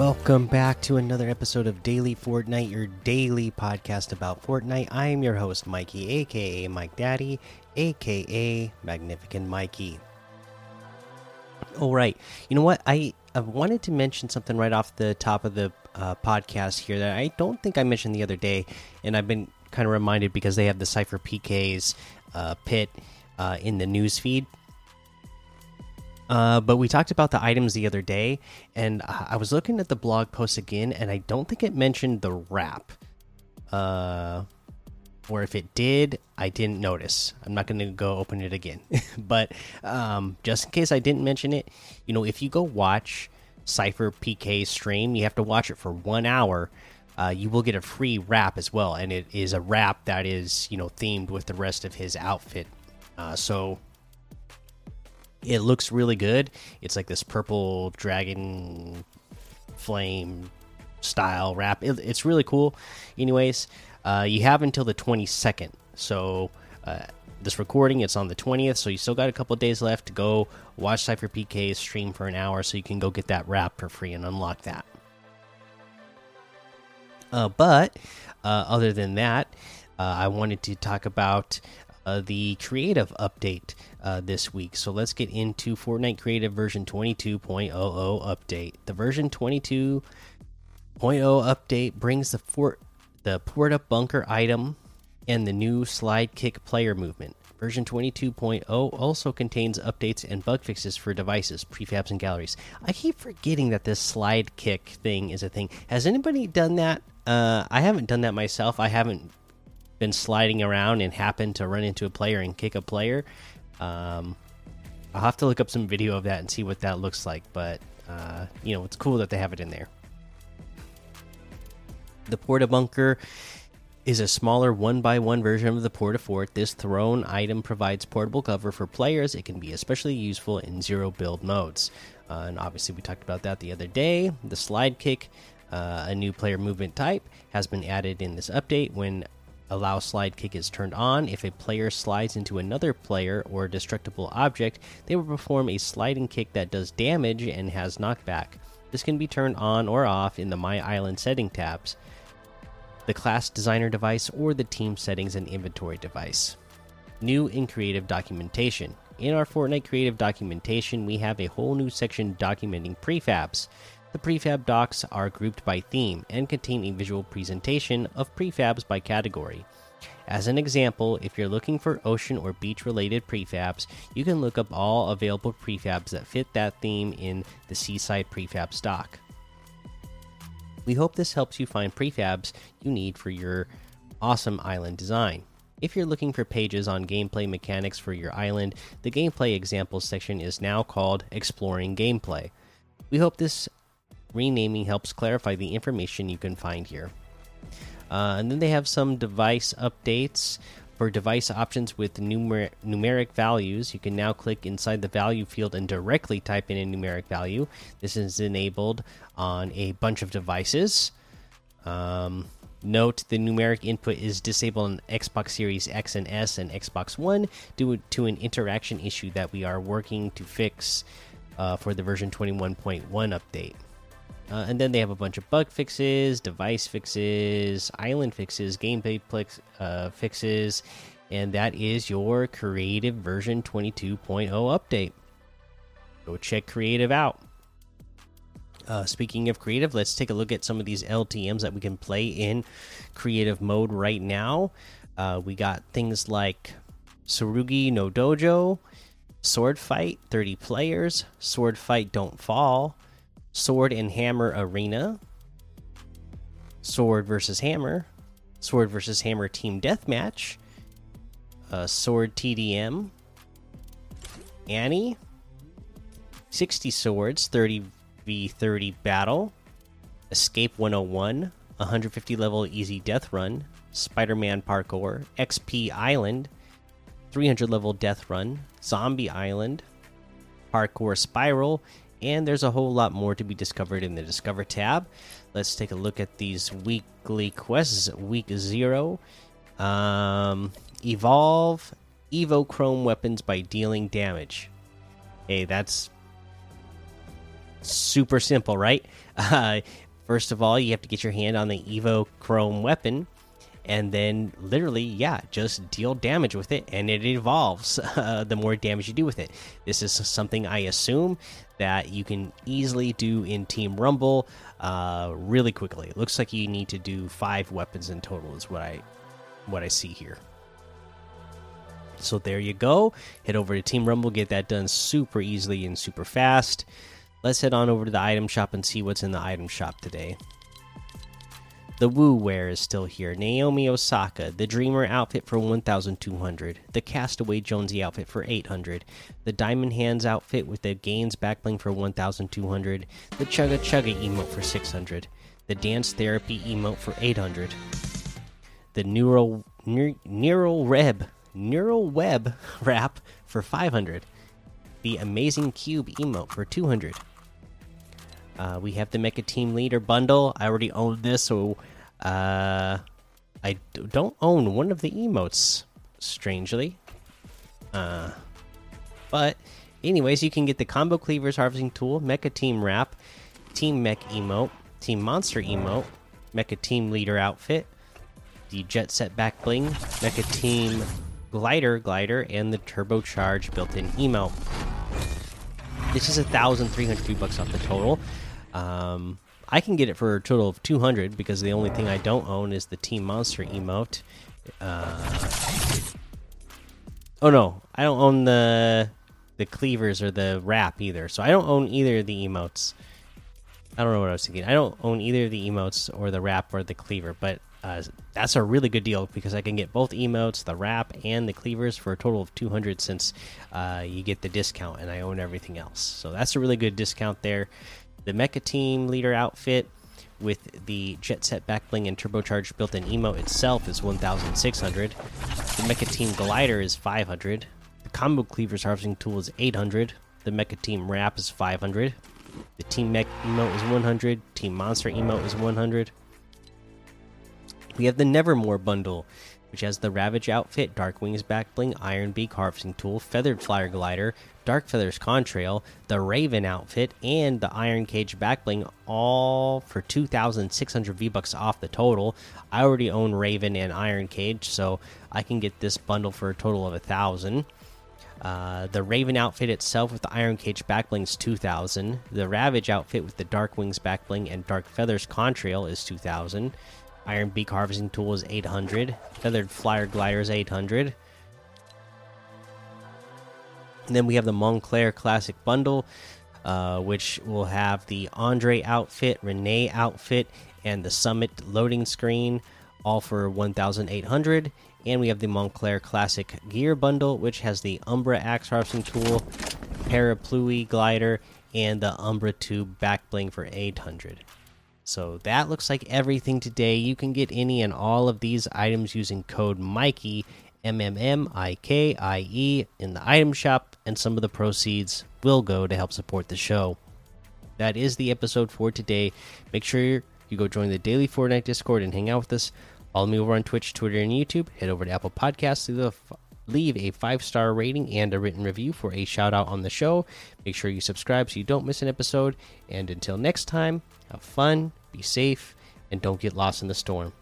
Welcome back to another episode of Daily Fortnite, your daily podcast about Fortnite. I am your host, Mikey, aka Mike Daddy, aka Magnificent Mikey. All right, you know what? I, I wanted to mention something right off the top of the uh, podcast here that I don't think I mentioned the other day, and I've been kind of reminded because they have the Cypher PK's uh, pit uh, in the news feed. Uh, but we talked about the items the other day, and I was looking at the blog post again, and I don't think it mentioned the wrap. Uh, or if it did, I didn't notice. I'm not going to go open it again. but um, just in case I didn't mention it, you know, if you go watch Cypher PK stream, you have to watch it for one hour. Uh, you will get a free wrap as well, and it is a wrap that is, you know, themed with the rest of his outfit. Uh, so it looks really good. It's like this purple dragon flame style wrap. It, it's really cool. Anyways, uh, you have until the 22nd. So uh, this recording, it's on the 20th. So you still got a couple days left to go watch Cypher PK stream for an hour, so you can go get that wrap for free and unlock that. Uh, but uh, other than that, uh, I wanted to talk about uh, the creative update uh, this week. So let's get into Fortnite Creative version 22.00 update. The version 22.0 update brings the fort the Porta Bunker item and the new slide kick player movement. Version 22.0 also contains updates and bug fixes for devices, prefabs, and galleries. I keep forgetting that this slide kick thing is a thing. Has anybody done that? Uh, I haven't done that myself. I haven't been sliding around and happened to run into a player and kick a player. Um, I'll have to look up some video of that and see what that looks like. But uh, you know, it's cool that they have it in there. The Porta Bunker is a smaller one by one version of the Porta Fort. This thrown item provides portable cover for players. It can be especially useful in zero build modes. Uh, and obviously, we talked about that the other day. The slide kick, uh, a new player movement type, has been added in this update. When allow slide kick is turned on, if a player slides into another player or destructible object, they will perform a sliding kick that does damage and has knockback. This can be turned on or off in the My Island setting tabs the class designer device, or the team settings and inventory device. New in creative documentation. In our Fortnite creative documentation, we have a whole new section documenting prefabs. The prefab docs are grouped by theme and contain a visual presentation of prefabs by category. As an example, if you're looking for ocean or beach related prefabs, you can look up all available prefabs that fit that theme in the Seaside Prefab stock. We hope this helps you find prefabs you need for your awesome island design. If you're looking for pages on gameplay mechanics for your island, the gameplay examples section is now called Exploring Gameplay. We hope this renaming helps clarify the information you can find here. Uh, and then they have some device updates for device options with numer numeric values, you can now click inside the value field and directly type in a numeric value. This is enabled on a bunch of devices. Um, note the numeric input is disabled on Xbox Series X and S and Xbox One due to an interaction issue that we are working to fix uh, for the version 21.1 update. Uh, and then they have a bunch of bug fixes, device fixes, island fixes, gameplay uh, fixes, and that is your creative version 22.0 update. Go check creative out. Uh, speaking of creative, let's take a look at some of these LTMs that we can play in creative mode right now. Uh, we got things like Tsurugi no Dojo, Sword Fight, 30 players, Sword Fight Don't Fall, Sword and Hammer Arena, Sword versus Hammer, Sword versus Hammer Team Deathmatch, uh, Sword TDM, Annie, 60 Swords 30v30 Battle, Escape 101, 150 level Easy Death Run, Spider Man Parkour, XP Island, 300 level Death Run, Zombie Island, Parkour Spiral, and there's a whole lot more to be discovered in the Discover tab. Let's take a look at these weekly quests. Week zero, um, evolve Evo Chrome weapons by dealing damage. Hey, that's super simple, right? Uh, first of all, you have to get your hand on the Evo Chrome weapon, and then literally, yeah, just deal damage with it, and it evolves uh, the more damage you do with it. This is something I assume that you can easily do in Team Rumble uh, really quickly. It looks like you need to do five weapons in total, is what I what I see here. So there you go. Head over to Team Rumble, get that done super easily and super fast. Let's head on over to the item shop and see what's in the item shop today. The Woo wear is still here. Naomi Osaka, the Dreamer outfit for 1,200. The Castaway Jonesy outfit for 800. The Diamond Hands outfit with the Gains backbling for 1,200. The Chugga Chugga emote for 600. The Dance Therapy emote for 800. The Neural Neural Reb Neural Web wrap for 500. The Amazing Cube emote for 200. Uh, we have the Mecha Team Leader bundle. I already own this, so uh, I don't own one of the emotes, strangely. Uh, but, anyways, you can get the Combo Cleavers Harvesting Tool, Mecha Team Wrap, Team Mech emote, Team Monster emote, Mecha Team Leader outfit, the Jet Set Back Bling, Mecha Team Glider Glider, and the Turbocharge built-in emote. This is a thousand three hundred bucks off the total. Um, I can get it for a total of 200 because the only thing I don't own is the Team Monster emote. Uh, oh no, I don't own the the cleavers or the wrap either. So I don't own either of the emotes. I don't know what I was thinking. I don't own either of the emotes or the wrap or the cleaver, but uh, that's a really good deal because I can get both emotes, the wrap, and the cleavers for a total of 200 since uh, you get the discount and I own everything else. So that's a really good discount there the Mecha Team Leader outfit with the Jet Set Backbling and Turbocharged built-in emote itself is 1,600. The Mecha Team Glider is 500. The Combo Cleavers Harvesting Tool is 800. The Mecha Team Wrap is 500. The Team Mech emote is 100. Team Monster emote is 100. We have the Nevermore bundle which has the Ravage outfit, Dark Wings backbling, Iron Beak harvesting tool, Feathered Flyer glider, Dark Feathers contrail, the Raven outfit, and the Iron Cage backbling, all for 2,600 V bucks off the total. I already own Raven and Iron Cage, so I can get this bundle for a total of a thousand. Uh, the Raven outfit itself with the Iron Cage backbling is 2000. The Ravage outfit with the Dark Wings backbling and Dark Feathers contrail is 2000. Iron Beak Harvesting Tool is 800. Feathered Flyer Glider is 800. And then we have the Moncler Classic Bundle, uh, which will have the Andre outfit, Renee outfit, and the Summit loading screen, all for 1,800. And we have the Moncler Classic Gear Bundle, which has the Umbra Axe Harvesting Tool, Parapluie Glider, and the Umbra Tube Back Bling for 800. So that looks like everything today. You can get any and all of these items using code Mikey M M M I K I E in the item shop, and some of the proceeds will go to help support the show. That is the episode for today. Make sure you go join the daily Fortnite Discord and hang out with us. Follow me over on Twitch, Twitter, and YouTube. Head over to Apple Podcasts, leave a five star rating and a written review for a shout out on the show. Make sure you subscribe so you don't miss an episode. And until next time, have fun, be safe, and don't get lost in the storm.